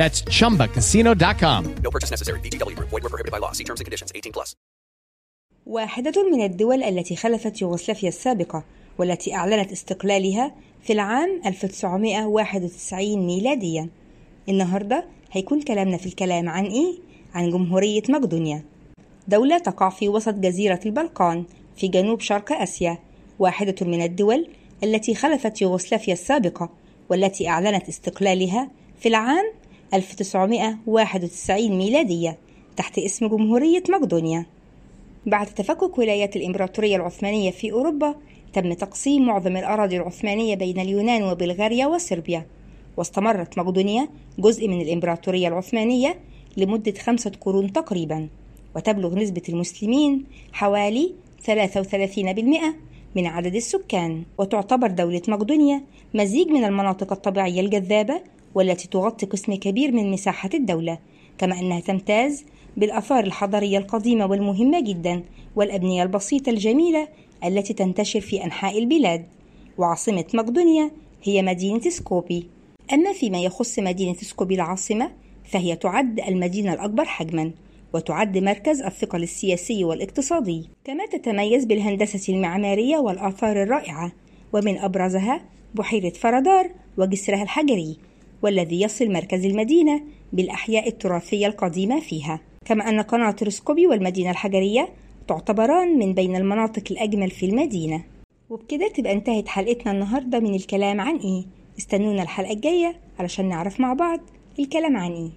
That's chumbacasino.com. No purchase necessary. Group. Void were prohibited by law. See terms and conditions. 18 plus. واحدة من الدول التي خلفت يوغوسلافيا السابقة والتي أعلنت استقلالها في العام 1991 ميلاديا النهاردة هيكون كلامنا في الكلام عن إيه؟ عن جمهورية مقدونيا دولة تقع في وسط جزيرة البلقان في جنوب شرق آسيا واحدة من الدول التي خلفت يوغوسلافيا السابقة والتي أعلنت استقلالها في العام 1991 ميلادية تحت اسم جمهورية مقدونيا. بعد تفكك ولايات الإمبراطورية العثمانية في أوروبا تم تقسيم معظم الأراضي العثمانية بين اليونان وبلغاريا وصربيا. واستمرت مقدونيا جزء من الإمبراطورية العثمانية لمدة خمسة قرون تقريبا وتبلغ نسبة المسلمين حوالي 33% من عدد السكان. وتعتبر دولة مقدونيا مزيج من المناطق الطبيعية الجذابة والتي تغطي قسم كبير من مساحة الدولة كما أنها تمتاز بالآثار الحضارية القديمة والمهمة جدا والأبنية البسيطة الجميلة التي تنتشر في أنحاء البلاد. وعاصمة مقدونيا هي مدينة سكوبي. أما فيما يخص مدينة سكوبي العاصمة فهي تعد المدينة الأكبر حجما وتعد مركز الثقل السياسي والاقتصادي. كما تتميز بالهندسة المعمارية والآثار الرائعة ومن أبرزها بحيرة فرادار وجسرها الحجري. والذي يصل مركز المدينة بالأحياء التراثية القديمة فيها. كما أن قناة رسكوبي والمدينة الحجرية تعتبران من بين المناطق الأجمل في المدينة. وبكده تبقى انتهت حلقتنا النهاردة من الكلام عن إيه. استنونا الحلقة الجاية علشان نعرف مع بعض الكلام عن إيه.